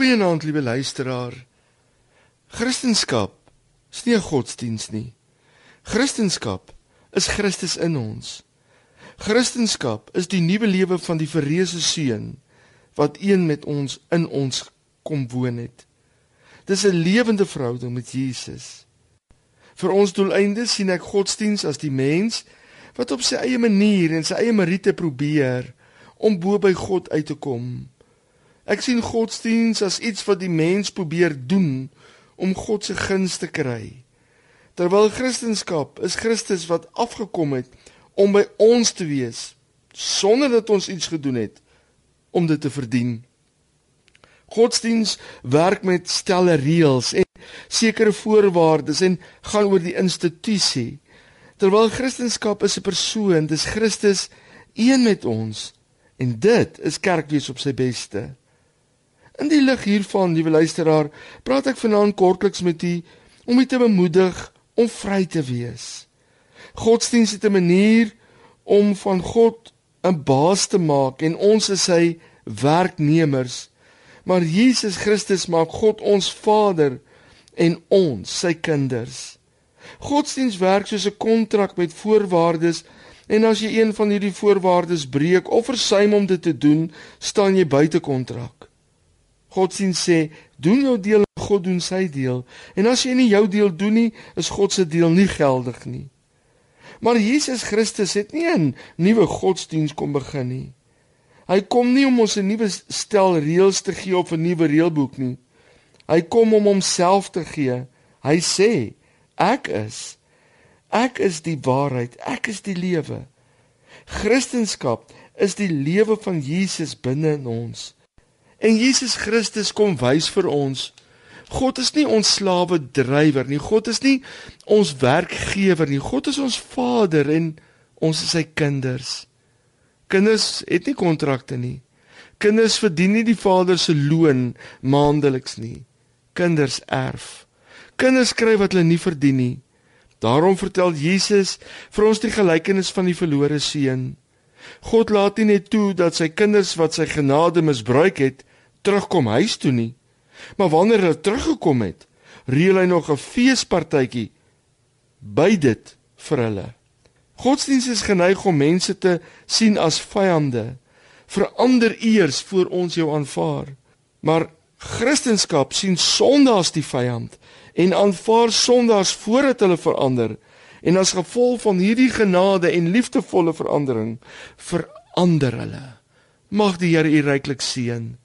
Goeienaand, liewe luisteraar. Christendom is nie 'n godsdiens nie. Christendom is Christus in ons. Christendom is die nuwe lewe van die verreëse seun wat een met ons in ons kom woon het. Dis 'n lewende verhouding met Jesus. Vir ons doeleinde sien ek godsdiens as die mens wat op sy eie manier en sy eie meriete probeer om bo by God uit te kom. Ek sien godsdiens as iets wat die mens probeer doen om God se guns te kry. Terwyl Christendom is Christus wat afgekom het om by ons te wees sonder dat ons iets gedoen het om dit te verdien. Godsdiens werk met stelle reëls en sekere voorwaardes en gaan oor die institusie. Terwyl Christendom is 'n persoon, dis Christus een met ons en dit is kerkwees op sy beste. In die lig hiervan, liewe luisteraar, praat ek vanaand kortliks met u om u te bemoedig om vry te wees. Godsdienst het 'n manier om van God 'n baas te maak en ons is sy werknemers. Maar Jesus Christus maak God ons Vader en ons sy kinders. Godsdienst werk soos 'n kontrak met voorwaardes en as jy een van hierdie voorwaardes breek of versuim om dit te doen, staan jy buite kontrak. Godsdienst sê, doen jou deel God doen sy deel. En as jy nie jou deel doen nie, is God se deel nie geldig nie. Maar Jesus Christus het nie 'n nuwe godsdienst kom begin nie. Hy kom nie om ons 'n nuwe stel reëls te gee of 'n nuwe reëlboek nie. Hy kom om homself te gee. Hy sê: Ek is ek is die waarheid, ek is die lewe. Christendom is die lewe van Jesus binne in ons. En Jesus Christus kom wys vir ons God is nie ons slawe drywer nie. God is nie ons werkgewer nie. God is ons Vader en ons is sy kinders. Kinders het nie kontrakte nie. Kinders verdien nie die Vader se loon maandeliks nie. Kinders erf. Kinders kry wat hulle nie verdien nie. Daarom vertel Jesus vir ons die gelykenis van die verlore seun. God laat nie net toe dat sy kinders wat sy genade misbruik het, terugkom huis toe nie. Maar wanneer hulle teruggekom het, reël hy nog 'n feespartytjie by dit vir hulle. Godsdienst is geneig om mense te sien as vyande. Verander eers voor ons jou aanvaar. Maar Christendom sien sonde as die vyand en aanvaar sondaars voordat hulle verander. En as gevolg van hierdie genade en liefdevolle verandering verander hulle. Mag die Here u ryklik seën.